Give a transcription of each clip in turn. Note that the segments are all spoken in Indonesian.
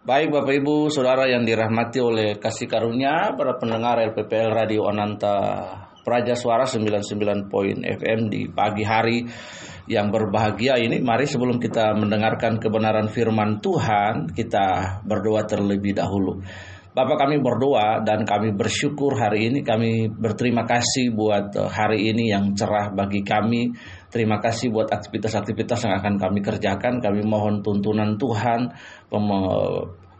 Baik Bapak Ibu, Saudara yang dirahmati oleh kasih karunia para pendengar LPPL Radio Ananta Praja Suara 99 Point FM di pagi hari yang berbahagia ini. Mari sebelum kita mendengarkan kebenaran firman Tuhan, kita berdoa terlebih dahulu. Bapak kami berdoa dan kami bersyukur hari ini kami berterima kasih buat eh, hari ini yang cerah bagi kami. Terima kasih buat aktivitas-aktivitas yang akan kami kerjakan. Kami mohon tuntunan Tuhan,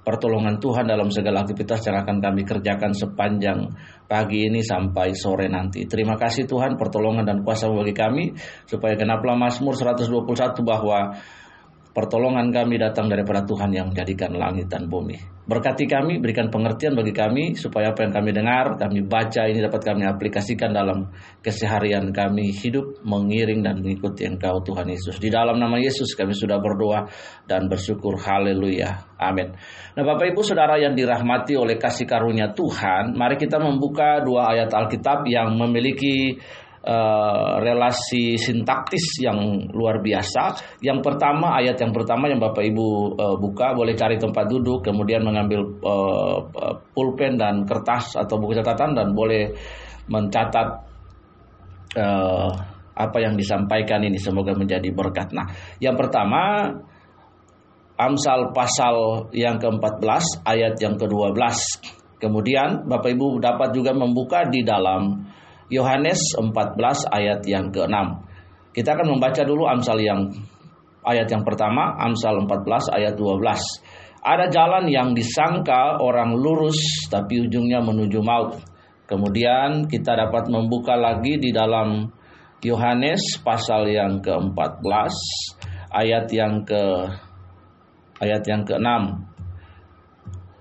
pertolongan Tuhan dalam segala aktivitas yang akan kami kerjakan sepanjang pagi ini sampai sore nanti. Terima kasih Tuhan pertolongan dan kuasa bagi kami supaya genaplah Mazmur 121 bahwa Pertolongan kami datang daripada Tuhan yang menjadikan langit dan bumi. Berkati kami, berikan pengertian bagi kami supaya apa yang kami dengar, kami baca ini dapat kami aplikasikan dalam keseharian kami hidup mengiring dan mengikuti Engkau Tuhan Yesus. Di dalam nama Yesus kami sudah berdoa dan bersyukur. Haleluya. Amin. Nah Bapak Ibu Saudara yang dirahmati oleh kasih karunia Tuhan, mari kita membuka dua ayat Alkitab yang memiliki Uh, relasi sintaktis yang luar biasa. Yang pertama ayat yang pertama yang Bapak Ibu uh, buka boleh cari tempat duduk kemudian mengambil uh, pulpen dan kertas atau buku catatan dan boleh mencatat apa yang disampaikan ini semoga menjadi berkat. Nah, yang pertama Amsal pasal yang ke-14 ayat yang ke-12. Kemudian Bapak Ibu dapat juga membuka di dalam Yohanes 14 ayat yang ke-6. Kita akan membaca dulu Amsal yang ayat yang pertama, Amsal 14 ayat 12. Ada jalan yang disangka orang lurus tapi ujungnya menuju maut. Kemudian kita dapat membuka lagi di dalam Yohanes pasal yang ke-14 ayat yang ke ayat yang ke-6.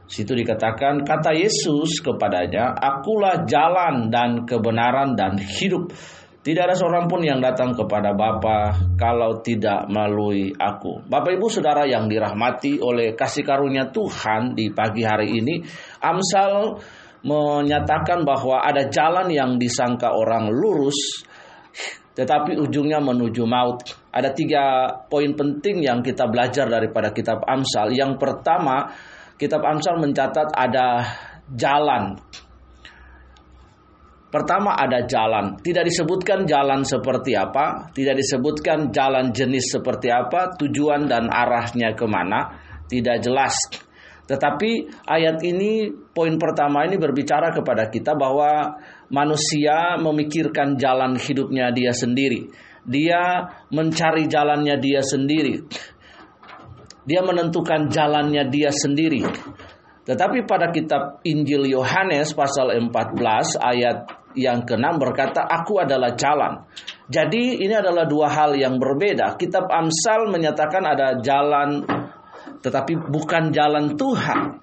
Situ dikatakan kata Yesus kepadanya, "Akulah jalan dan kebenaran dan hidup. Tidak ada seorang pun yang datang kepada Bapa kalau tidak melalui aku." Bapak Ibu Saudara yang dirahmati oleh kasih karunia Tuhan di pagi hari ini, Amsal menyatakan bahwa ada jalan yang disangka orang lurus tetapi ujungnya menuju maut. Ada tiga poin penting yang kita belajar daripada kitab Amsal. Yang pertama, Kitab Amsal mencatat ada jalan. Pertama ada jalan, tidak disebutkan jalan seperti apa, tidak disebutkan jalan jenis seperti apa, tujuan dan arahnya ke mana, tidak jelas. Tetapi ayat ini, poin pertama ini berbicara kepada kita bahwa manusia memikirkan jalan hidupnya dia sendiri. Dia mencari jalannya dia sendiri. Dia menentukan jalannya dia sendiri. Tetapi pada kitab Injil Yohanes pasal 14 ayat yang ke-6 berkata, Aku adalah jalan. Jadi ini adalah dua hal yang berbeda. Kitab Amsal menyatakan ada jalan tetapi bukan jalan Tuhan.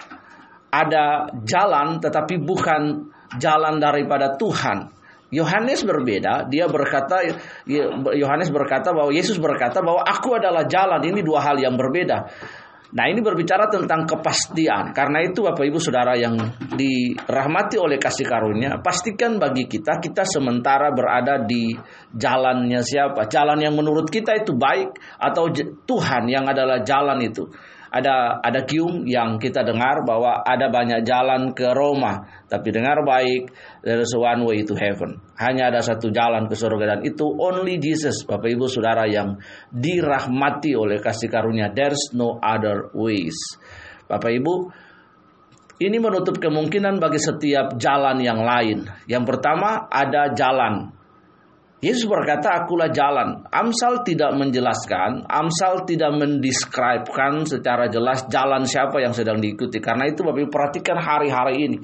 Ada jalan tetapi bukan jalan daripada Tuhan. Yohanes berbeda, dia berkata Yohanes berkata bahwa Yesus berkata bahwa aku adalah jalan. Ini dua hal yang berbeda. Nah, ini berbicara tentang kepastian. Karena itu Bapak Ibu Saudara yang dirahmati oleh kasih karunia, pastikan bagi kita kita sementara berada di jalannya siapa? Jalan yang menurut kita itu baik atau Tuhan yang adalah jalan itu ada ada kium yang kita dengar bahwa ada banyak jalan ke Roma, tapi dengar baik, there is one way to heaven. Hanya ada satu jalan ke surga dan itu only Jesus, Bapak Ibu Saudara yang dirahmati oleh kasih karunia. There's no other ways. Bapak Ibu, ini menutup kemungkinan bagi setiap jalan yang lain. Yang pertama ada jalan Yesus berkata, "Akulah jalan." Amsal tidak menjelaskan, Amsal tidak mendeskripsikan secara jelas jalan siapa yang sedang diikuti. Karena itu Bapak Ibu perhatikan hari-hari ini.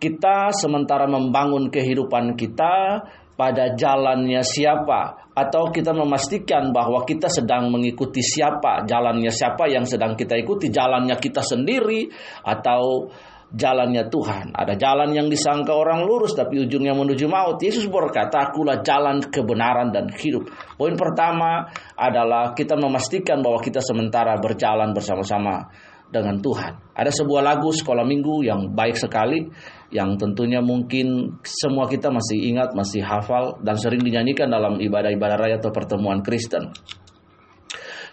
Kita sementara membangun kehidupan kita pada jalannya siapa atau kita memastikan bahwa kita sedang mengikuti siapa, jalannya siapa yang sedang kita ikuti, jalannya kita sendiri atau jalannya Tuhan. Ada jalan yang disangka orang lurus tapi ujungnya menuju maut. Yesus berkata, akulah jalan kebenaran dan hidup. Poin pertama adalah kita memastikan bahwa kita sementara berjalan bersama-sama dengan Tuhan. Ada sebuah lagu sekolah minggu yang baik sekali yang tentunya mungkin semua kita masih ingat, masih hafal dan sering dinyanyikan dalam ibadah-ibadah raya atau pertemuan Kristen.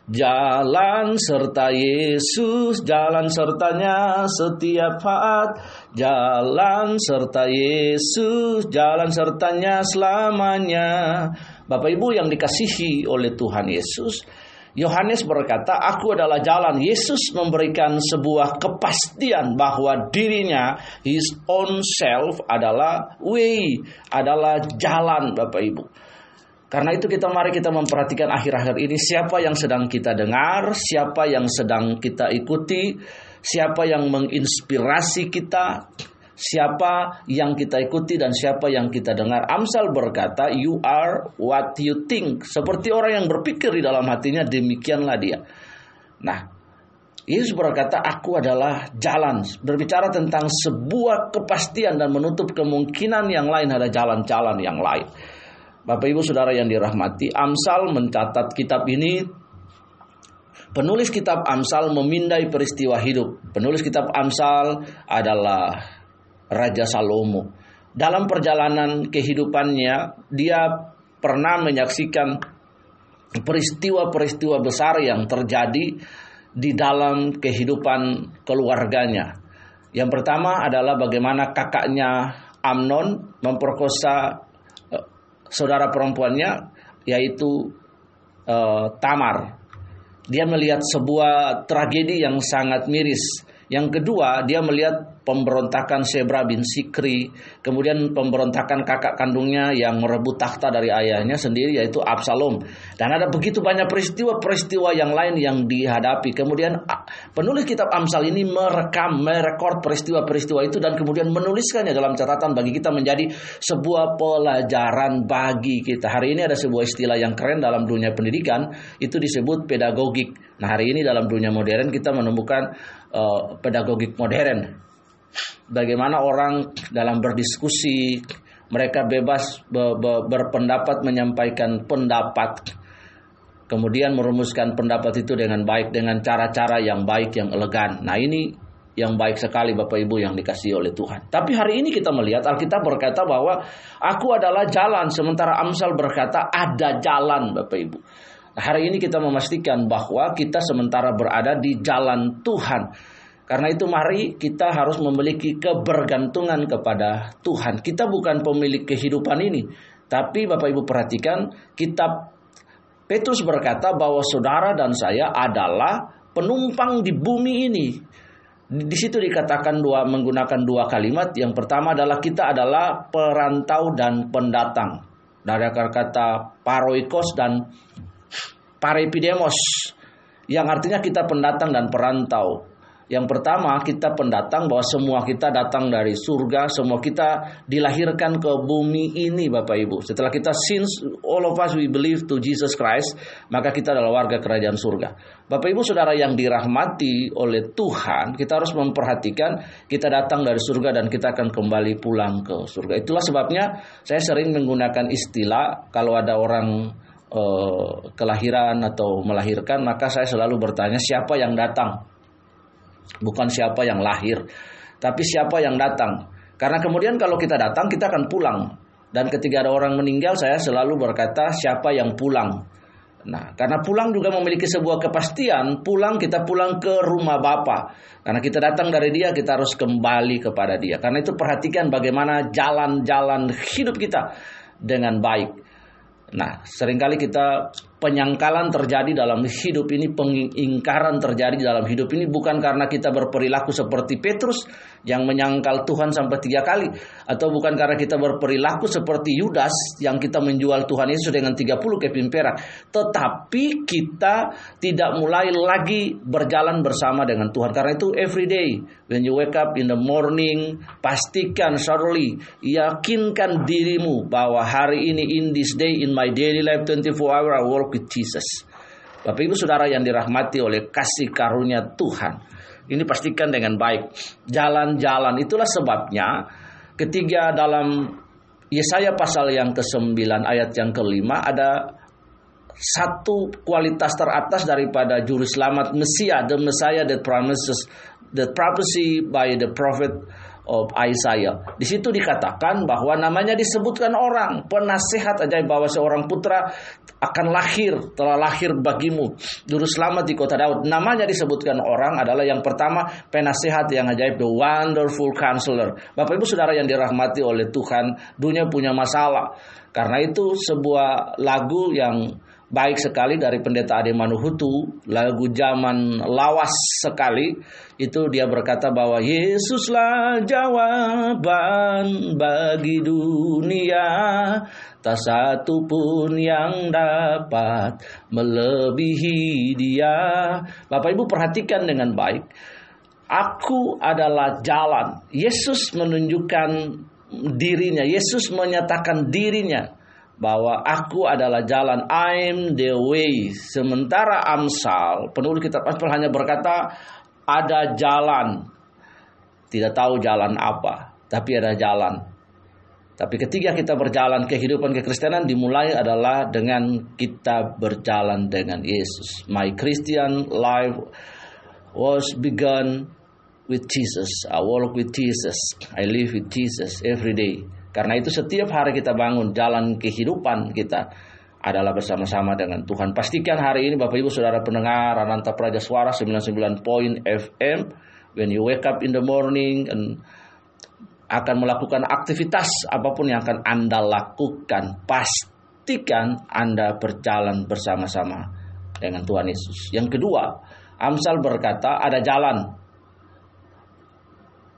Jalan serta Yesus, jalan sertanya setiap saat. Jalan serta Yesus, jalan sertanya selamanya. Bapak Ibu yang dikasihi oleh Tuhan Yesus, Yohanes berkata, "Aku adalah jalan." Yesus memberikan sebuah kepastian bahwa dirinya, his own self adalah way, adalah jalan, Bapak Ibu. Karena itu kita mari kita memperhatikan akhir-akhir ini siapa yang sedang kita dengar, siapa yang sedang kita ikuti, siapa yang menginspirasi kita, siapa yang kita ikuti dan siapa yang kita dengar. Amsal berkata, "You are what you think." Seperti orang yang berpikir di dalam hatinya, demikianlah dia. Nah, Yesus berkata, "Aku adalah jalan." Berbicara tentang sebuah kepastian dan menutup kemungkinan yang lain ada jalan-jalan yang lain. Bapak Ibu Saudara yang dirahmati, Amsal mencatat kitab ini Penulis kitab Amsal memindai peristiwa hidup. Penulis kitab Amsal adalah Raja Salomo. Dalam perjalanan kehidupannya, dia pernah menyaksikan peristiwa-peristiwa besar yang terjadi di dalam kehidupan keluarganya. Yang pertama adalah bagaimana kakaknya Amnon memperkosa saudara perempuannya yaitu uh, Tamar. Dia melihat sebuah tragedi yang sangat miris. Yang kedua, dia melihat pemberontakan Sebra bin Sikri, kemudian pemberontakan kakak kandungnya yang merebut takhta dari ayahnya sendiri yaitu Absalom. Dan ada begitu banyak peristiwa-peristiwa yang lain yang dihadapi. Kemudian penulis kitab Amsal ini merekam, merekord peristiwa-peristiwa itu dan kemudian menuliskannya dalam catatan bagi kita menjadi sebuah pelajaran bagi kita. Hari ini ada sebuah istilah yang keren dalam dunia pendidikan, itu disebut pedagogik. Nah, hari ini dalam dunia modern kita menemukan uh, pedagogik modern bagaimana orang dalam berdiskusi mereka bebas be, be, berpendapat menyampaikan pendapat kemudian merumuskan pendapat itu dengan baik dengan cara-cara yang baik yang elegan nah ini yang baik sekali Bapak Ibu yang dikasih oleh Tuhan. Tapi hari ini kita melihat Alkitab berkata bahwa aku adalah jalan sementara Amsal berkata ada jalan Bapak Ibu. Hari ini kita memastikan bahwa kita sementara berada di jalan Tuhan. Karena itu mari kita harus memiliki kebergantungan kepada Tuhan. Kita bukan pemilik kehidupan ini. Tapi Bapak Ibu perhatikan kitab Petrus berkata bahwa saudara dan saya adalah penumpang di bumi ini. Di situ dikatakan dua menggunakan dua kalimat. Yang pertama adalah kita adalah perantau dan pendatang. Dari kata paroikos dan parepidemos yang artinya kita pendatang dan perantau. Yang pertama kita pendatang bahwa semua kita datang dari surga, semua kita dilahirkan ke bumi ini Bapak Ibu. Setelah kita since all of us we believe to Jesus Christ, maka kita adalah warga kerajaan surga. Bapak Ibu Saudara yang dirahmati oleh Tuhan, kita harus memperhatikan kita datang dari surga dan kita akan kembali pulang ke surga. Itulah sebabnya saya sering menggunakan istilah kalau ada orang uh, kelahiran atau melahirkan, maka saya selalu bertanya siapa yang datang bukan siapa yang lahir, tapi siapa yang datang. Karena kemudian kalau kita datang, kita akan pulang. Dan ketika ada orang meninggal, saya selalu berkata siapa yang pulang. Nah, karena pulang juga memiliki sebuah kepastian, pulang kita pulang ke rumah Bapa. Karena kita datang dari Dia, kita harus kembali kepada Dia. Karena itu perhatikan bagaimana jalan-jalan hidup kita dengan baik. Nah, sering kali kita penyangkalan terjadi dalam hidup ini, pengingkaran terjadi dalam hidup ini bukan karena kita berperilaku seperti Petrus yang menyangkal Tuhan sampai tiga kali, atau bukan karena kita berperilaku seperti Yudas yang kita menjual Tuhan Yesus dengan 30 keping perak, tetapi kita tidak mulai lagi berjalan bersama dengan Tuhan. Karena itu every day when you wake up in the morning, pastikan surely yakinkan dirimu bahwa hari ini in this day in my daily life 24 hour I work with Jesus. Bapak Ibu Saudara yang dirahmati oleh kasih karunia Tuhan. Ini pastikan dengan baik. Jalan-jalan itulah sebabnya ketiga dalam Yesaya pasal yang ke-9 ayat yang kelima ada satu kualitas teratas daripada juru selamat Mesia, the Messiah that promises the prophecy by the prophet of Isaiah. Di situ dikatakan bahwa namanya disebutkan orang, penasehat ajaib bahwa seorang putra akan lahir, telah lahir bagimu, juru selamat di kota Daud. Namanya disebutkan orang adalah yang pertama penasehat yang ajaib, the wonderful counselor. Bapak Ibu Saudara yang dirahmati oleh Tuhan, dunia punya masalah. Karena itu sebuah lagu yang baik sekali dari pendeta Ade Manuhutu, lagu zaman lawas sekali. Itu dia berkata bahwa Yesuslah jawaban bagi dunia, tak satu pun yang dapat melebihi dia. Bapak Ibu perhatikan dengan baik. Aku adalah jalan. Yesus menunjukkan dirinya. Yesus menyatakan dirinya bahwa aku adalah jalan. I'm the way. Sementara Amsal penulis kitab Amsal hanya berkata ada jalan. Tidak tahu jalan apa tapi ada jalan. Tapi ketika kita berjalan kehidupan kekristenan dimulai adalah dengan kita berjalan dengan Yesus. My Christian life was begun with Jesus. I walk with Jesus. I live with Jesus every day karena itu setiap hari kita bangun jalan kehidupan kita adalah bersama-sama dengan Tuhan. Pastikan hari ini Bapak Ibu Saudara pendengar Ananta Praja Suara 99 point FM when you wake up in the morning and akan melakukan aktivitas apa pun yang akan Anda lakukan, pastikan Anda berjalan bersama-sama dengan Tuhan Yesus. Yang kedua, Amsal berkata ada jalan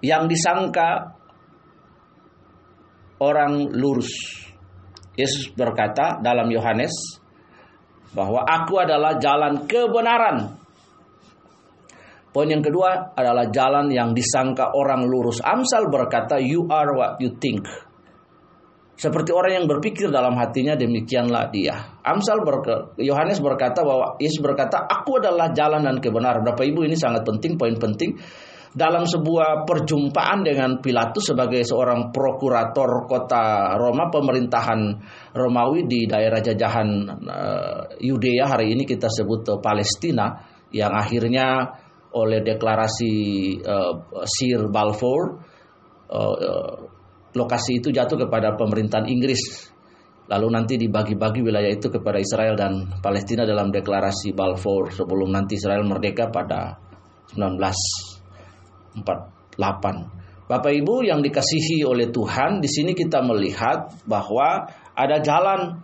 yang disangka orang lurus. Yesus berkata dalam Yohanes bahwa aku adalah jalan kebenaran. Poin yang kedua adalah jalan yang disangka orang lurus. Amsal berkata, "You are what you think." Seperti orang yang berpikir dalam hatinya demikianlah dia. Amsal berkata, Yohanes berkata bahwa Yesus berkata, "Aku adalah jalan dan kebenaran." Bapak Ibu ini sangat penting, poin penting dalam sebuah perjumpaan dengan Pilatus sebagai seorang prokurator kota Roma pemerintahan Romawi di daerah jajahan uh, Yudea hari ini kita sebut uh, Palestina yang akhirnya oleh deklarasi uh, Sir Balfour uh, uh, lokasi itu jatuh kepada pemerintahan Inggris. Lalu nanti dibagi-bagi wilayah itu kepada Israel dan Palestina dalam deklarasi Balfour sebelum nanti Israel merdeka pada 19 48. Bapak Ibu yang dikasihi oleh Tuhan, di sini kita melihat bahwa ada jalan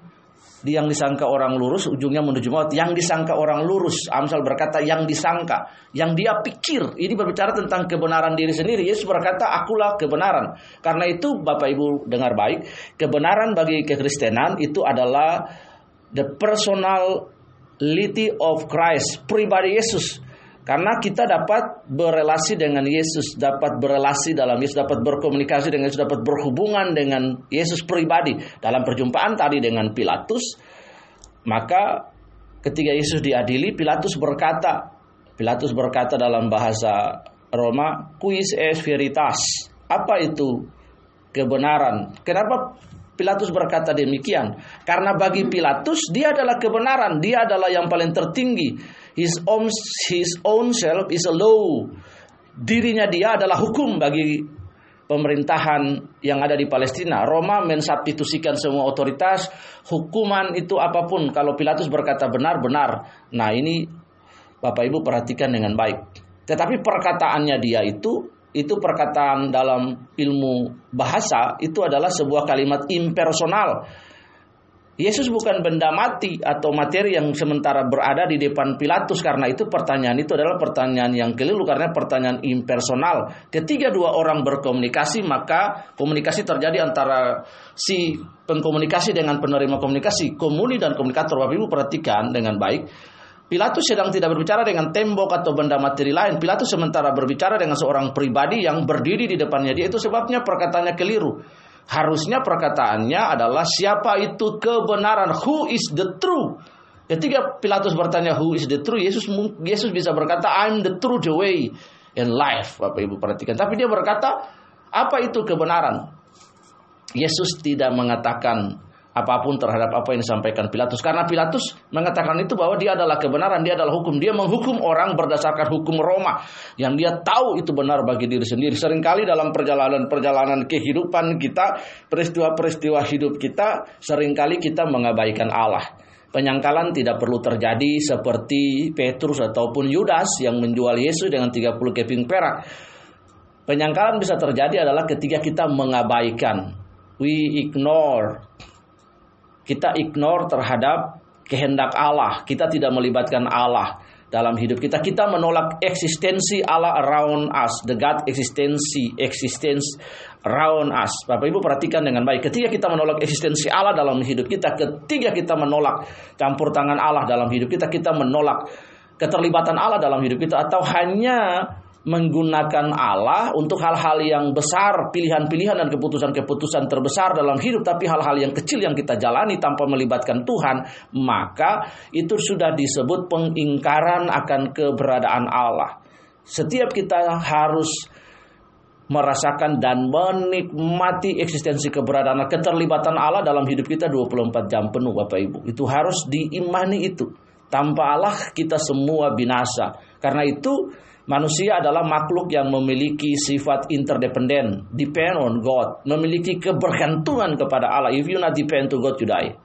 yang disangka orang lurus ujungnya menuju maut. Yang disangka orang lurus Amsal berkata yang disangka yang dia pikir. Ini berbicara tentang kebenaran diri sendiri. Yesus berkata akulah kebenaran. Karena itu Bapak Ibu dengar baik kebenaran bagi kekristenan itu adalah the personality of Christ pribadi Yesus karena kita dapat berelasi dengan Yesus, dapat berelasi dalam Yesus, dapat berkomunikasi dengan Yesus, dapat berhubungan dengan Yesus pribadi. Dalam perjumpaan tadi dengan Pilatus, maka ketika Yesus diadili, Pilatus berkata, Pilatus berkata dalam bahasa Roma, quis es veritas? Apa itu kebenaran? Kenapa Pilatus berkata demikian? Karena bagi Pilatus dia adalah kebenaran, dia adalah yang paling tertinggi his own his own self is a law. Dirinya dia adalah hukum bagi pemerintahan yang ada di Palestina. Roma mensubstitusikan semua otoritas, hukuman itu apa pun. Kalau Pilatus berkata benar, benar. Nah ini Bapak Ibu perhatikan dengan baik. Tetapi perkataannya dia itu itu perkataan dalam ilmu bahasa itu adalah sebuah kalimat impersonal Yesus bukan benda mati atau materi yang sementara berada di depan Pilatus karena itu pertanyaan itu adalah pertanyaan yang keliru karena pertanyaan impersonal. Ketika dua orang berkomunikasi maka komunikasi terjadi antara si pengkomunikasi dengan penerima komunikasi, komuni dan komunikator. Bapak Ibu perhatikan dengan baik. Pilatus sedang tidak berbicara dengan tembok atau benda materi lain. Pilatus sementara berbicara dengan seorang pribadi yang berdiri di depannya dia. Itu sebabnya perkataannya keliru. Harusnya perkataannya adalah siapa itu kebenaran? Who is the true? Ketika Pilatus bertanya who is the true, Yesus Yesus bisa berkata I'm the true, the way and life. Bapak Ibu perhatikan. Tapi dia berkata apa itu kebenaran? Yesus tidak mengatakan apa pun terhadap apa yang disampaikan Pilatus karena Pilatus mengatakan itu bahwa dia adalah kebenaran, dia adalah hukum. Dia menghukum orang berdasarkan hukum Roma yang dia tahu itu benar bagi diri sendiri. Seringkali dalam perjalanan-perjalanan kehidupan kita, peristiwa-peristiwa hidup kita, sering kali kita mengabaikan Allah. Penyangkalan tidak perlu terjadi seperti Petrus ataupun Yudas yang menjual Yesus dengan 30 keping perak. Penyangkalan bisa terjadi adalah ketika kita mengabaikan. We ignore kita ignore terhadap kehendak Allah. Kita tidak melibatkan Allah dalam hidup kita. Kita menolak eksistensi Allah around us. The God eksistensi, existence around us. Bapak Ibu perhatikan dengan baik. Ketika kita menolak eksistensi Allah dalam hidup kita, ketika kita menolak campur tangan Allah dalam hidup kita, kita menolak keterlibatan Allah dalam hidup kita atau hanya menggunakan Allah untuk hal-hal yang besar, pilihan-pilihan dan keputusan-keputusan terbesar dalam hidup, tapi hal-hal yang kecil yang kita jalani tanpa melibatkan Tuhan, maka itu sudah disebut pengingkaran akan keberadaan Allah. Setiap kita harus merasakan dan menikmati eksistensi keberadaan keterlibatan Allah dalam hidup kita 24 jam penuh Bapak Ibu. Itu harus diimani itu. Tanpa Allah kita semua binasa. Karena itu Manusia adalah makhluk yang memiliki sifat interdependen, depend on God, memiliki kebergantungan kepada Allah. If you not depend to God, you die.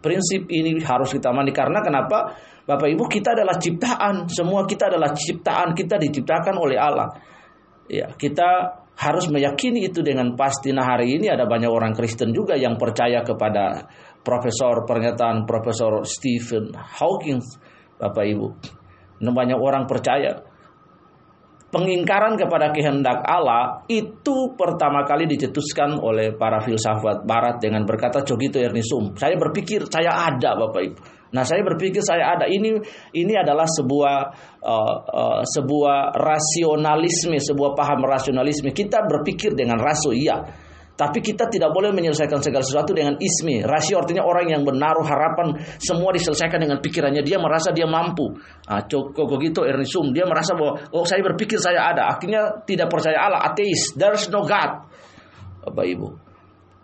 Prinsip ini harus kita mandi karena kenapa? Bapak Ibu kita adalah ciptaan, semua kita adalah ciptaan, kita diciptakan oleh Allah. Ya, kita harus meyakini itu dengan pasti. Nah hari ini ada banyak orang Kristen juga yang percaya kepada Profesor pernyataan Profesor Stephen Hawking, Bapak Ibu. Nah, banyak orang percaya pengingkaran kepada kehendak Allah itu pertama kali dicetuskan oleh para filsafat barat dengan berkata cogito ernisum. Saya berpikir saya ada Bapak Ibu. Nah, saya berpikir saya ada. Ini ini adalah sebuah uh, uh, sebuah rasionalisme, sebuah paham rasionalisme. Kita berpikir dengan raso iya. Tapi kita tidak boleh menyelesaikan segala sesuatu dengan ismi. Rasio artinya orang yang menaruh harapan semua diselesaikan dengan pikirannya. Dia merasa dia mampu. Ah, Koko gitu Ernisum. Dia merasa bahwa oh saya berpikir saya ada. Akhirnya tidak percaya Allah. Ateis. There's no God. Bapak Ibu.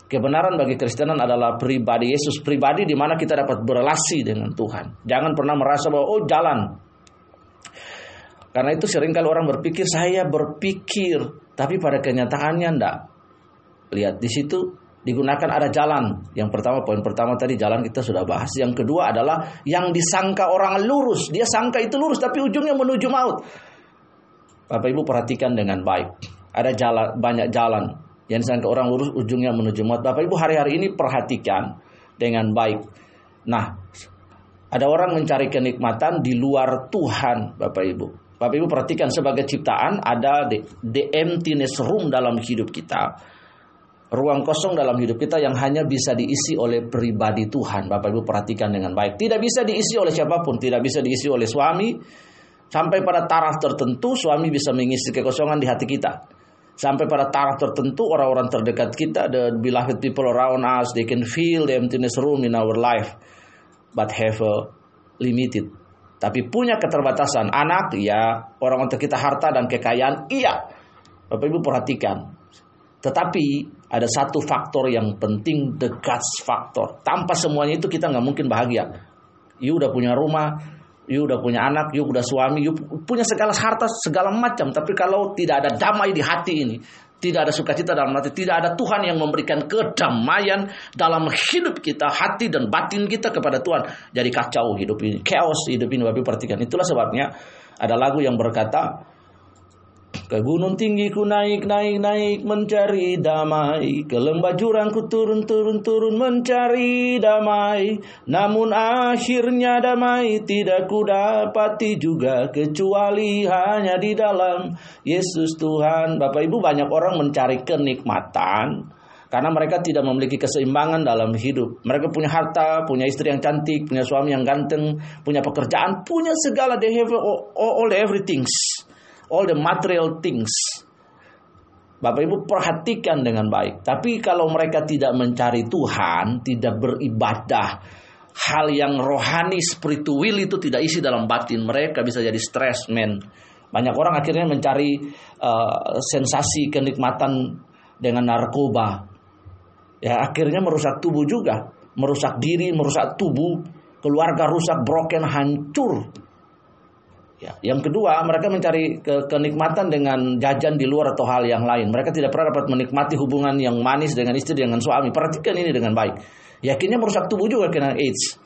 Kebenaran bagi Kristenan adalah pribadi Yesus. Pribadi di mana kita dapat berelasi dengan Tuhan. Jangan pernah merasa bahwa oh jalan. Karena itu sering kali orang berpikir saya berpikir. Tapi pada kenyataannya enggak Lihat di situ digunakan ada jalan. Yang pertama poin pertama tadi jalan kita sudah bahas. Yang kedua adalah yang disangka orang lurus. Dia sangka itu lurus tapi ujungnya menuju maut. Bapak Ibu perhatikan dengan baik. Ada jalan banyak jalan yang disangka orang lurus ujungnya menuju maut. Bapak Ibu hari-hari ini perhatikan dengan baik. Nah, ada orang mencari kenikmatan di luar Tuhan, Bapak Ibu. Bapak Ibu perhatikan sebagai ciptaan ada the, the emptiness room dalam hidup kita ruang kosong dalam hidup kita yang hanya bisa diisi oleh pribadi Tuhan. Bapak Ibu perhatikan dengan baik. Tidak bisa diisi oleh siapa pun, tidak bisa diisi oleh suami. Sampai pada taraf tertentu suami bisa mengisi kekosongan di hati kita. Sampai pada taraf tertentu orang-orang terdekat kita, the beloved people around us, they can feel the emptiness room in our life, but have a limited. Tapi punya keterbatasan. Anak, ya. Orang untuk kita harta dan kekayaan, iya. Bapak Ibu perhatikan. Tetapi ada satu faktor yang penting, the God's factor. Tanpa semuanya itu kita nggak mungkin bahagia. You udah punya rumah, you udah punya anak, you udah suami, you punya segala harta, segala macam. Tapi kalau tidak ada damai di hati ini, tidak ada sukacita dalam hati, tidak ada Tuhan yang memberikan kedamaian dalam hidup kita, hati dan batin kita kepada Tuhan. Jadi kacau hidup ini, chaos hidup ini, Bapak perhatikan. Itulah sebabnya ada lagu yang berkata, ke gunung tinggi ku naik, naik, naik mencari damai. Ke lembah jurang ku turun, turun, turun mencari damai. Namun akhirnya damai tidak ku dapati juga. Kecuali hanya di dalam Yesus Tuhan. Bapak Ibu banyak orang mencari kenikmatan. Karena mereka tidak memiliki keseimbangan dalam hidup. Mereka punya harta, punya istri yang cantik, punya suami yang ganteng, punya pekerjaan, punya segala, they have all, all everything all the material things. Bapak Ibu perhatikan dengan baik. Tapi kalau mereka tidak mencari Tuhan, tidak beribadah, hal yang rohani spiritual itu tidak isi dalam batin mereka bisa jadi stres men. Banyak orang akhirnya mencari uh, sensasi kenikmatan dengan narkoba. Ya akhirnya merusak tubuh juga. merusak diri, merusak tubuh, keluarga rusak, broken, hancur. Ya, yang kedua, mereka mencari ke kenikmatan dengan jajan di luar atau hal yang lain. Mereka tidak pernah dapat menikmati hubungan yang manis dengan istri dengan suami. Perhatikan ini dengan baik. Yakinnya merusak tubuh juga kena AIDS.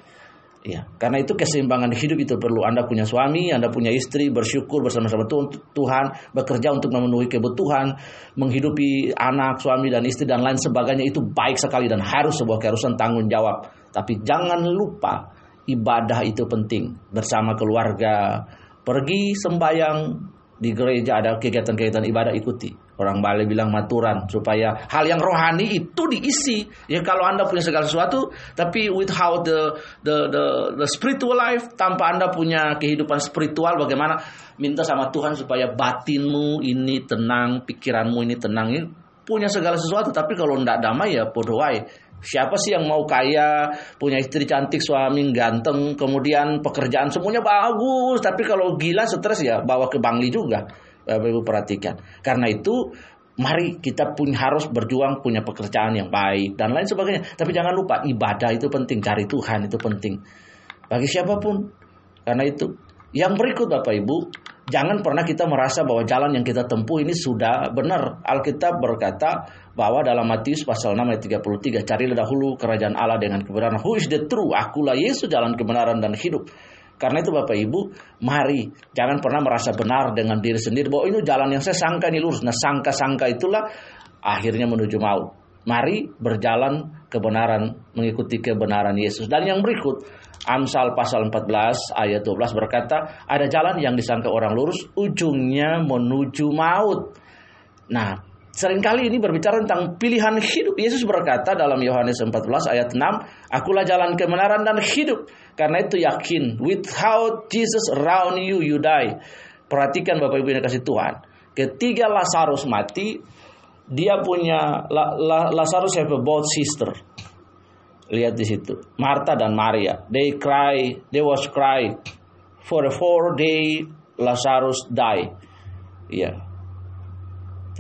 Ya, karena itu keseimbangan hidup itu perlu. Anda punya suami, Anda punya istri, bersyukur bersama-sama Tuhan, bekerja untuk memenuhi kebutuhan, menghidupi anak, suami dan istri dan lain sebagainya itu baik sekali dan harus sebuah keharusan tanggung jawab. Tapi jangan lupa ibadah itu penting bersama keluarga. Pergi sembahyang di gereja ada kegiatan-kegiatan ibadah ikuti. Orang Bali bilang maturan supaya hal yang rohani itu diisi. Ya kalau Anda punya segala sesuatu tapi without the the the, the spiritual life tanpa Anda punya kehidupan spiritual bagaimana minta sama Tuhan supaya batinmu ini tenang, pikiranmu ini tenang. Ini punya segala sesuatu tapi kalau tidak damai ya podoai. Siapa sih yang mau kaya, punya istri cantik, suami ganteng, kemudian pekerjaan semuanya bagus, tapi kalau gila stres ya bawa ke Bangli juga. Bapak Ibu perhatikan. Karena itu mari kita pun harus berjuang punya pekerjaan yang baik dan lain sebagainya. Tapi jangan lupa ibadah itu penting, cari Tuhan itu penting. Bagi siapa pun. Karena itu yang berikut Bapak Ibu, jangan pernah kita merasa bahwa jalan yang kita tempuh ini sudah benar. Alkitab berkata bahwa dalam Matius pasal 6 ayat 33, carilah dahulu kerajaan Allah dengan kebenaran. Who is the true? Akulah Yesus jalan kebenaran dan hidup. Karena itu Bapak Ibu, mari jangan pernah merasa benar dengan diri sendiri bahwa ini jalan yang saya sangka ini lurus. Nah, sangka-sangka itulah akhirnya menuju maut. Mari berjalan kebenaran, mengikuti kebenaran Yesus. Dan yang berikut, Amsal pasal 14 ayat 12 berkata, ada jalan yang disangka orang lurus, ujungnya menuju maut. Nah, Seringkali ini berbicara tentang pilihan hidup. Yesus berkata dalam Yohanes 14 ayat 6, Akulah jalan kebenaran dan hidup. Karena itu yakin, without Jesus around you, you die. Perhatikan Bapak Ibu yang kasih Tuhan. Ketika Lazarus mati, dia punya Lazarus have a both sister. Lihat di situ. Martha dan Maria. They cry, they was cry. For a four day Lazarus die. Ya,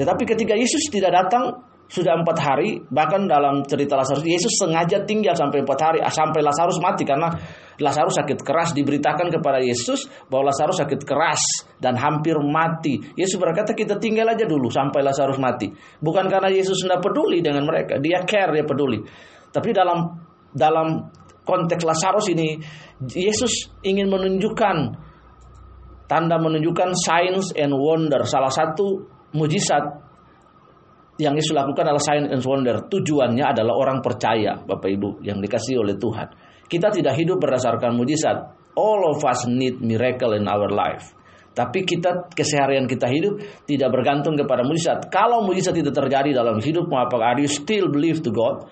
tetapi ketika Yesus tidak datang sudah empat hari, bahkan dalam cerita Lazarus, Yesus sengaja tinggal sampai empat hari, sampai Lazarus mati karena Lazarus sakit keras diberitakan kepada Yesus bahwa Lazarus sakit keras dan hampir mati. Yesus berkata kita tinggal aja dulu sampai Lazarus mati. Bukan karena Yesus tidak peduli dengan mereka, dia care, dia peduli. Tapi dalam dalam konteks Lazarus ini, Yesus ingin menunjukkan tanda menunjukkan signs and wonder. Salah satu mujizat yang Yesus lakukan adalah sign and wonder. Tujuannya adalah orang percaya, Bapak Ibu, yang dikasih oleh Tuhan. Kita tidak hidup berdasarkan mujizat. All of us need miracle in our life. Tapi kita keseharian kita hidup tidak bergantung kepada mujizat. Kalau mujizat tidak terjadi dalam hidupmu, apakah are you still believe to God?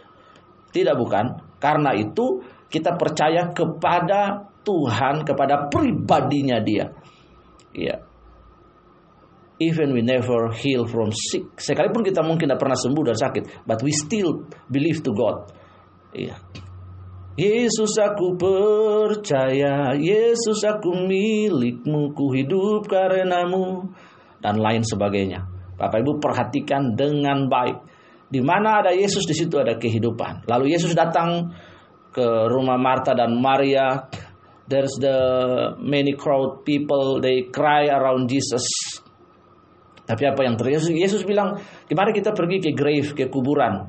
Tidak bukan. Karena itu kita percaya kepada Tuhan, kepada pribadinya dia. Ya, even we never heal from sick. Sekalipun kita mungkin tidak pernah sembuh dari sakit, but we still believe to God. Iya. Yesus aku percaya, Yesus aku milikmu, ku hidup karenamu, dan lain sebagainya. Bapak Ibu perhatikan dengan baik. Di mana ada Yesus di situ ada kehidupan. Lalu Yesus datang ke rumah Marta dan Maria. There's the many crowd people they cry around Jesus tapi apa yang terjadi? Yesus bilang, mari kita pergi ke grave, ke kuburan.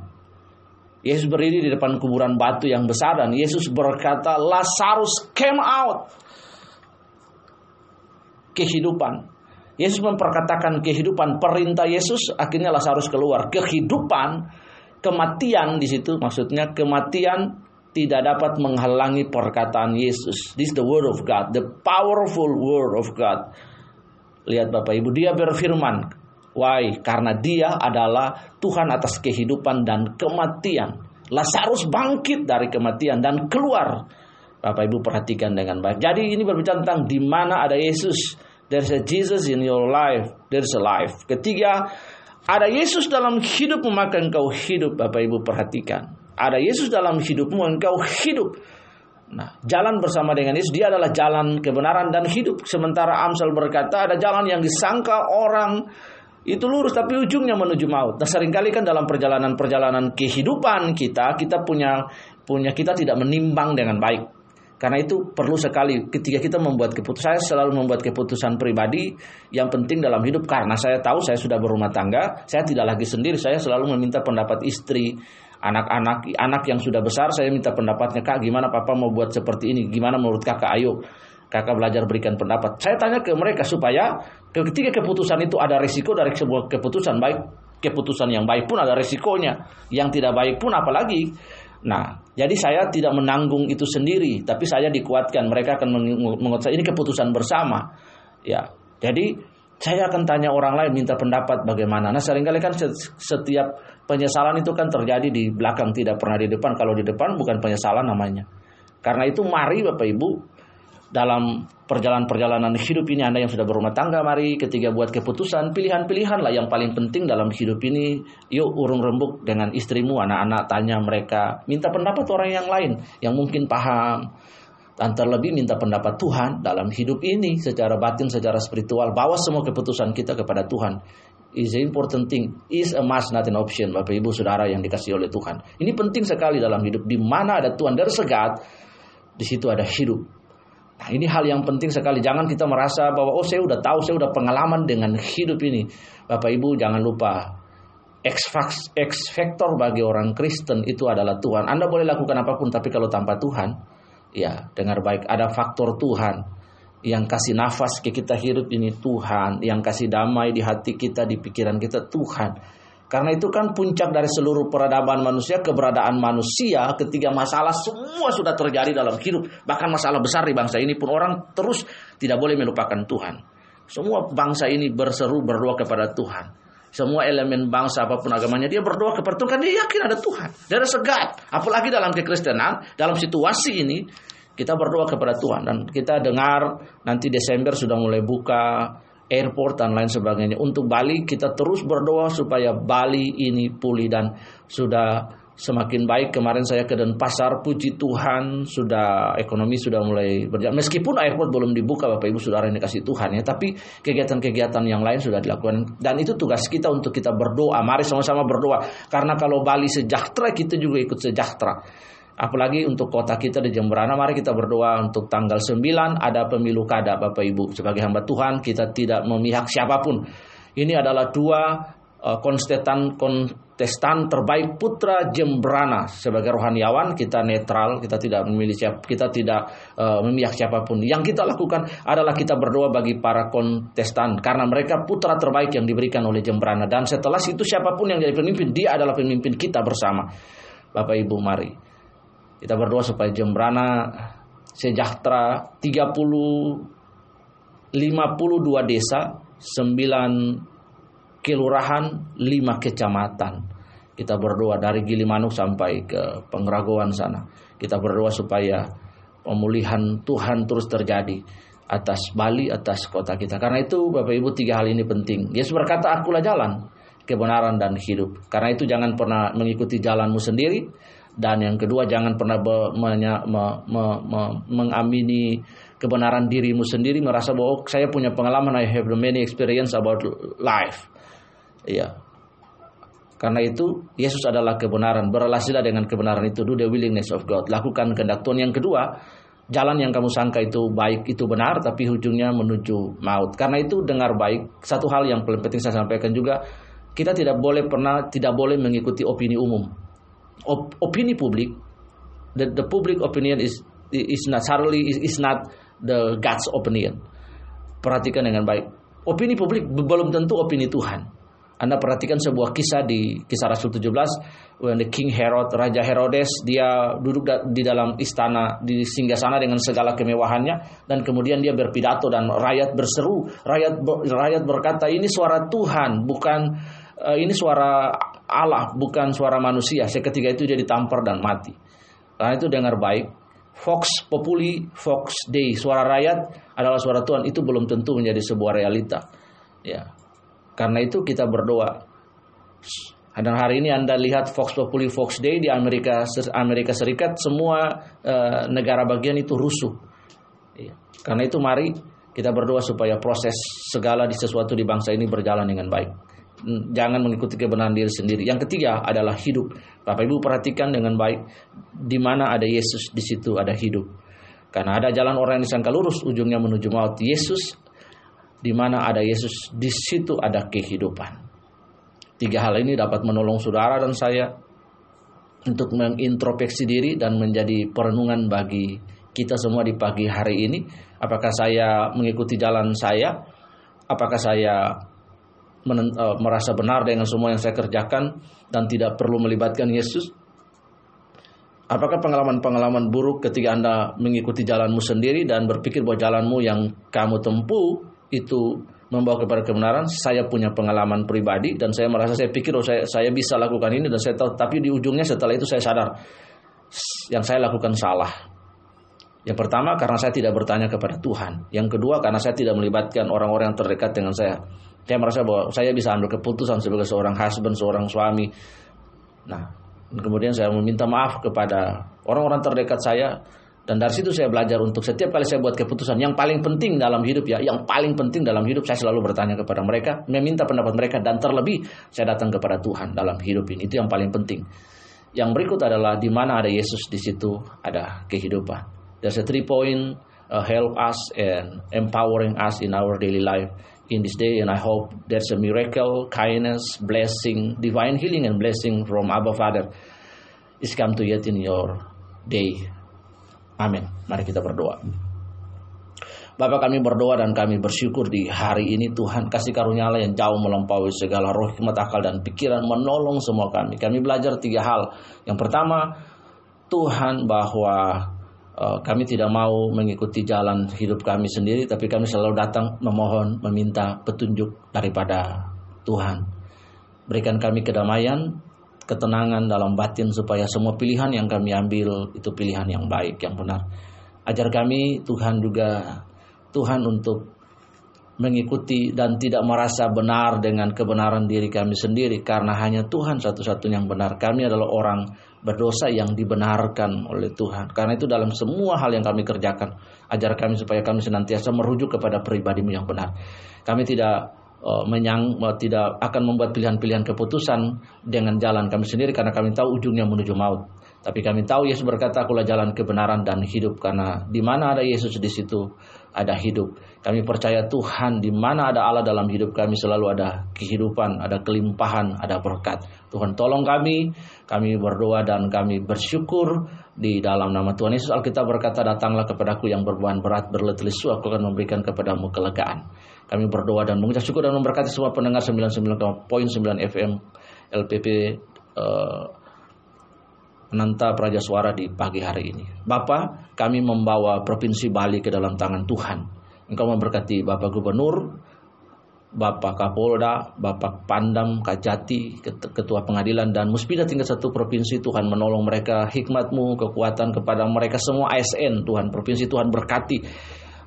Yesus berdiri di depan kuburan batu yang besar dan Yesus berkata, Lazarus came out. Kehidupan. Yesus memperkatakan kehidupan perintah Yesus, akhirnya Lazarus keluar. Kehidupan, kematian di situ, maksudnya kematian tidak dapat menghalangi perkataan Yesus. This is the word of God, the powerful word of God. Lihat Bapak Ibu, dia berfirman, Why? Karena dia adalah Tuhan atas kehidupan dan kematian. Lazarus bangkit dari kematian dan keluar. Bapak Ibu perhatikan dengan baik. Jadi ini berbicara tentang di mana ada Yesus. There's a Jesus in your life. There's a life. Ketiga, ada Yesus dalam hidupmu maka engkau hidup. Bapak Ibu perhatikan. Ada Yesus dalam hidupmu engkau hidup. Nah, jalan bersama dengan Yesus dia adalah jalan kebenaran dan hidup. Sementara Amsal berkata ada jalan yang disangka orang itu lurus tapi ujungnya menuju maut. Nah, sering kali kan dalam perjalanan-perjalanan kehidupan kita kita punya punya kita tidak menimbang dengan baik. Karena itu perlu sekali ketika kita membuat keputusan, saya selalu membuat keputusan pribadi yang penting dalam hidup. Karena saya tahu saya sudah berumah tangga, saya tidak lagi sendiri, saya selalu meminta pendapat istri, anak-anak, anak yang sudah besar, saya minta pendapatnya kak, gimana papa mau buat seperti ini, gimana menurut kakak, ayo kakak belajar berikan pendapat. Saya tanya ke mereka supaya ketika keputusan itu ada risiko dari sebuah keputusan baik, keputusan yang baik pun ada risikonya, yang tidak baik pun apalagi Nah, jadi saya tidak menanggung itu sendiri, tapi saya dikuatkan. Mereka akan menguatkan ini keputusan bersama. Ya, jadi saya akan tanya orang lain minta pendapat bagaimana. Nah, sering kali kan setiap penyesalan itu kan terjadi di belakang, tidak pernah di depan. Kalau di depan bukan penyesalan namanya. Karena itu mari Bapak Ibu dalam perjalanan-perjalanan hidup ini Anda yang sudah berumah tangga mari ketika buat keputusan pilihan-pilihan lah yang paling penting dalam hidup ini. Yuk urung rembuk dengan istrimu anak-anak tanya mereka. Minta pendapat orang yang lain yang mungkin paham. Dan terlebih minta pendapat Tuhan dalam hidup ini secara batin secara spiritual. Bawa semua keputusan kita kepada Tuhan. Is an important thing. Is a must not an option. Bapak Ibu Saudara yang dikasih oleh Tuhan. Ini penting sekali dalam hidup. Di mana ada Tuhan dari segat di situ ada hidup Nah, ini hal yang penting sekali. Jangan kita merasa bahwa oh saya udah tahu, saya udah pengalaman dengan hidup ini. Bapak Ibu jangan lupa X, factor bagi orang Kristen itu adalah Tuhan. Anda boleh lakukan apa pun tapi kalau tanpa Tuhan, ya dengar baik ada faktor Tuhan yang kasih nafas ke kita hidup ini Tuhan, yang kasih damai di hati kita, di pikiran kita Tuhan. Karena itu kan puncak dari seluruh peradaban manusia, keberadaan manusia ketika masalah semua sudah terjadi dalam hidup. Bahkan masalah besar di bangsa ini pun orang terus tidak boleh melupakan Tuhan. Semua bangsa ini berseru berdoa kepada Tuhan. Semua elemen bangsa apa pun agamanya dia berdoa kepada Tuhan. Dia yakin ada Tuhan. Dia ada segat. Apalagi dalam kekristenan, dalam situasi ini kita berdoa kepada Tuhan dan kita dengar nanti Desember sudah mulai buka airport dan lain sebagainya. Untuk Bali kita terus berdoa supaya Bali ini pulih dan sudah semakin baik. Kemarin saya ke Denpasar, puji Tuhan sudah ekonomi sudah mulai berjalan. Meskipun airport belum dibuka Bapak Ibu Saudara yang dikasih Tuhan ya, tapi kegiatan-kegiatan yang lain sudah dilakukan dan itu tugas kita untuk kita berdoa. Mari sama-sama berdoa karena kalau Bali sejahtera kita juga ikut sejahtera. Apalagi untuk kota kita di Jemberana, mari kita berdoa untuk tanggal 9 ada pemilu kada Bapak Ibu. Sebagai hamba Tuhan kita tidak memihak siapa pun. Ini adalah dua uh, kontestan kontestan terbaik putra Jemberana. Sebagai rohaniawan kita netral kita tidak memilih siapa kita tidak uh, memihak siapa pun. Yang kita lakukan adalah kita berdoa bagi para kontestan. Karena mereka putra terbaik yang diberikan oleh Jemberana. Dan setelah itu siapa pun yang jadi pemimpin dia adalah pemimpin kita bersama. Bapak Ibu mari kita berdoa supaya Jembrana sejahtera 30 52 desa, 9 kelurahan, 5 kecamatan. Kita berdoa dari Gilimanuk sampai ke Pengragoan sana. Kita berdoa supaya pemulihan Tuhan terus terjadi atas Bali, atas kota kita. Karena itu Bapak Ibu tiga hal ini penting. Yesus berkata, akulah jalan, kebenaran dan hidup. Karena itu jangan pernah mengikuti jalanmu sendiri, dan yang kedua jangan pernah be, menya, me, me, me, mengamini kebenaran dirimu sendiri merasa bahwa oh, saya punya pengalaman I have many experience about life. Iya. Karena itu Yesus adalah kebenaran. Berelasilah dengan kebenaran itu. Do the willingness of God. Lakukan kehendak Tuhan. Yang kedua, jalan yang kamu sangka itu baik itu benar tapi ujungnya menuju maut. Karena itu dengar baik. Satu hal yang paling penting saya sampaikan juga kita tidak boleh pernah tidak boleh mengikuti opini umum op, opini publik the, the public opinion is is not suddenly is, is not the God's opinion. Perhatikan dengan baik. Opini publik belum tentu opini Tuhan. Anda perhatikan sebuah kisah di kisah Rasul 17 when the King Herod, Raja Herodes dia duduk di dalam istana di singgasana dengan segala kemewahannya dan kemudian dia berpidato dan rakyat berseru, rakyat rakyat berkata ini suara Tuhan bukan uh, ini suara Allah bukan suara manusia. Seketika itu dia ditampar dan mati. Karena itu dengar baik. Fox Populi, Fox Day, suara rakyat adalah suara Tuhan itu belum tentu menjadi sebuah realita. Ya. Karena itu kita berdoa. Dan hari ini Anda lihat Fox Populi, Fox Day di Amerika Amerika Serikat semua uh, negara bagian itu rusuh. Ya. Karena itu mari kita berdoa supaya proses segala di sesuatu di bangsa ini berjalan dengan baik. Jangan mengikuti kebenaran diri sendiri. Yang ketiga adalah hidup. Bapak Ibu perhatikan dengan baik di mana ada Yesus di situ ada hidup. Karena ada jalan orang yang disangka lurus ujungnya menuju maut. Yesus di mana ada Yesus di situ ada kehidupan. Tiga hal ini dapat menolong saudara dan saya untuk mengintrospeksi diri dan menjadi perenungan bagi kita semua di pagi hari ini. Apakah saya mengikuti jalan saya? Apakah saya uh, merasa benar dengan semua yang saya kerjakan dan tidak perlu melibatkan Yesus? Apakah pengalaman-pengalaman buruk ketika Anda mengikuti jalanmu sendiri dan berpikir bahwa jalanmu yang kamu tempuh itu membawa kepada kebenaran? Saya punya pengalaman pribadi dan saya merasa saya pikir oh saya saya bisa lakukan ini dan saya tahu tapi di ujungnya setelah itu saya sadar yang saya lakukan salah. Yang pertama karena saya tidak bertanya kepada Tuhan. Yang kedua karena saya tidak melibatkan orang-orang yang terdekat dengan saya. Saya merasa bahwa saya bisa ambil keputusan sebagai seorang husband, seorang suami. Nah, kemudian saya meminta maaf kepada orang-orang terdekat saya dan dari situ saya belajar untuk setiap kali saya buat keputusan yang paling penting dalam hidup ya, yang paling penting dalam hidup saya selalu bertanya kepada mereka, meminta pendapat mereka dan terlebih saya datang kepada Tuhan dalam hidup ini. Itu yang paling penting. Yang berikut adalah di mana ada Yesus di situ ada kehidupan. There's a three point uh, help us and empowering us in our daily life in this day and I hope there's a miracle, kindness, blessing, divine healing and blessing from Abba Father is come to yet in your day. Amin. Mari kita berdoa. Bapak kami berdoa dan kami bersyukur di hari ini Tuhan kasih karunia Allah yang jauh melampaui segala roh hikmat akal dan pikiran menolong semua kami. Kami belajar tiga hal. Yang pertama Tuhan bahwa kami tidak mau mengikuti jalan hidup kami sendiri, tapi kami selalu datang memohon, meminta petunjuk daripada Tuhan. Berikan kami kedamaian, ketenangan dalam batin supaya semua pilihan yang kami ambil itu pilihan yang baik, yang benar. Ajar kami Tuhan juga Tuhan untuk mengikuti dan tidak merasa benar dengan kebenaran diri kami sendiri karena hanya Tuhan satu-satunya yang benar. Kami adalah orang berdosa yang dibenarkan oleh Tuhan. Karena itu dalam semua hal yang kami kerjakan, ajar kami supaya kami senantiasa merujuk kepada pribadimu yang benar. Kami tidak uh, menyang uh, tidak akan membuat pilihan-pilihan keputusan dengan jalan kami sendiri karena kami tahu ujungnya menuju maut. Tapi kami tahu Yesus berkata, "Akulah jalan kebenaran dan hidup." Karena di mana ada Yesus di situ ada hidup. Kami percaya Tuhan di mana ada Allah dalam hidup kami selalu ada kehidupan, ada kelimpahan, ada berkat. Tuhan tolong kami, kami berdoa dan kami bersyukur di dalam nama Tuhan Yesus. Alkitab berkata, "Datanglah kepadaku yang berbeban berat, berletih lesu, aku akan memberikan kepadamu kelegaan." Kami berdoa dan mengucap syukur dan memberkati semua pendengar 99.9 FM LPP uh, menanta Praja Suara di pagi hari ini. Bapak, kami membawa Provinsi Bali ke dalam tangan Tuhan. Engkau memberkati Bapak Gubernur, Bapak Kapolda, Bapak Pandam, Kajati, Ketua Pengadilan, dan Muspida tingkat satu provinsi. Tuhan menolong mereka, hikmatmu, kekuatan kepada mereka semua ASN. Tuhan, provinsi Tuhan berkati.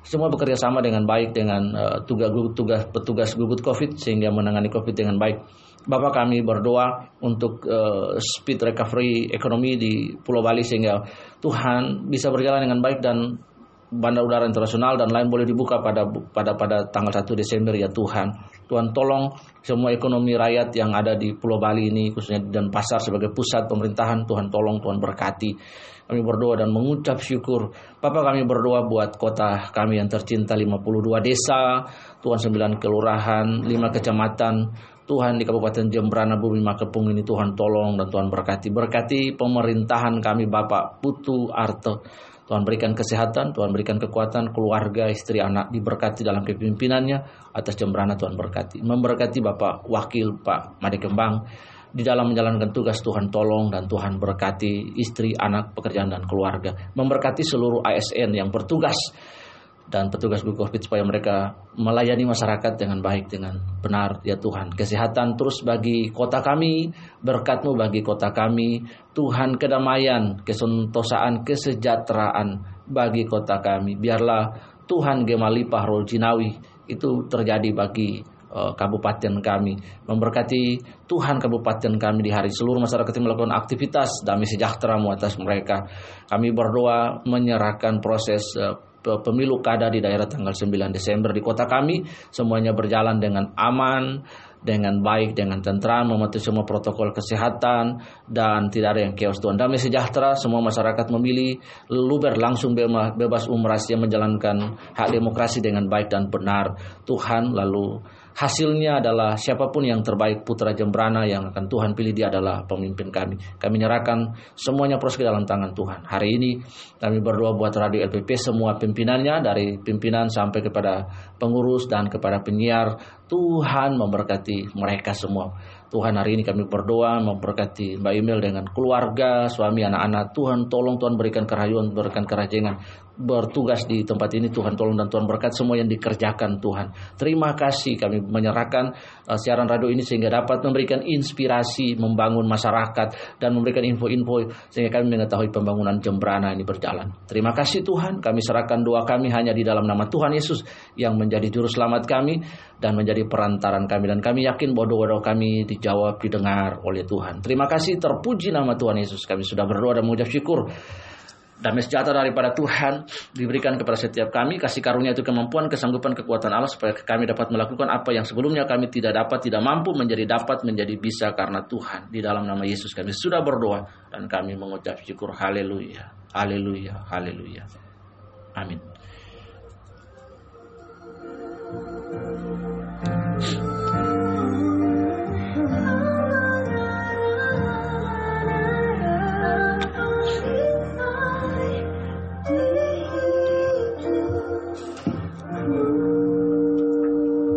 Semua bekerja sama dengan baik dengan uh, tugas tugas petugas gugut COVID sehingga menangani COVID dengan baik. Bapak kami berdoa untuk uh, speed recovery ekonomi di Pulau Bali sehingga Tuhan bisa berjalan dengan baik dan bandar udara internasional dan lain boleh dibuka pada pada pada tanggal 1 Desember ya Tuhan. Tuhan tolong semua ekonomi rakyat yang ada di Pulau Bali ini khususnya dan pasar sebagai pusat pemerintahan Tuhan tolong Tuhan berkati. Kami berdoa dan mengucap syukur. Bapak kami berdoa buat kota kami yang tercinta 52 desa, Tuhan 9 kelurahan, 5 kecamatan, Tuhan di Kabupaten Jembrana Bumi Makepung ini Tuhan tolong dan Tuhan berkati. Berkati pemerintahan kami Bapak Putu Arto. Tuhan berikan kesehatan, Tuhan berikan kekuatan, keluarga, istri, anak diberkati dalam kepemimpinannya. Atas Jembrana Tuhan berkati. Memberkati Bapak Wakil Pak Made Kembang. Di dalam menjalankan tugas Tuhan tolong dan Tuhan berkati istri, anak, pekerjaan, dan keluarga. Memberkati seluruh ASN yang bertugas dan petugas COVID supaya mereka melayani masyarakat dengan baik dengan benar. Ya Tuhan kesehatan terus bagi kota kami berkatmu bagi kota kami. Tuhan kedamaian kesentosaan kesejahteraan bagi kota kami. Biarlah Tuhan gemalipah roh jinawi itu terjadi bagi uh, kabupaten kami. Memberkati Tuhan kabupaten kami di hari seluruh masyarakat yang melakukan aktivitas damai sejahtera atas mereka. Kami berdoa menyerahkan proses uh, pemilu kada di daerah tanggal 9 Desember di kota kami semuanya berjalan dengan aman dengan baik, dengan tentram, mematuhi semua protokol kesehatan, dan tidak ada yang chaos Tuhan. Damai sejahtera, semua masyarakat memilih, luber langsung bebas umras yang menjalankan hak demokrasi dengan baik dan benar. Tuhan lalu Hasilnya adalah siapa pun yang terbaik putra Jembrana yang akan Tuhan pilih dia adalah pemimpin kami. Kami nyerahkan semuanya proses ke dalam tangan Tuhan. Hari ini kami berdoa buat Radio LPP semua pimpinannya dari pimpinan sampai kepada pengurus dan kepada penyiar. Tuhan memberkati mereka semua. Tuhan hari ini kami berdoa memberkati Mbak Emil dengan keluarga, suami, anak-anak. Tuhan tolong Tuhan berikan kerayuan, berikan kerajengan. Bertugas di tempat ini Tuhan tolong dan Tuhan berkat semua yang dikerjakan Tuhan. Terima kasih kami menyerahkan uh, siaran radio ini sehingga dapat memberikan inspirasi membangun masyarakat dan memberikan info-info sehingga kami mengetahui pembangunan Jembrana ini berjalan. Terima kasih Tuhan, kami serahkan doa kami hanya di dalam nama Tuhan Yesus yang menjadi juru selamat kami dan menjadi perantaran kami dan kami yakin bahwa doa-doa kami dijawab didengar oleh Tuhan. Terima kasih terpuji nama Tuhan Yesus. Kami sudah berdoa dan mengucap syukur. Damai sejahtera daripada Tuhan diberikan kepada setiap kami. Kasih karunia itu kemampuan, kesanggupan, kekuatan Allah supaya kami dapat melakukan apa yang sebelumnya kami tidak dapat, tidak mampu menjadi dapat, menjadi bisa karena Tuhan. Di dalam nama Yesus kami sudah berdoa dan kami mengucap syukur. Haleluya, haleluya, haleluya. Amin.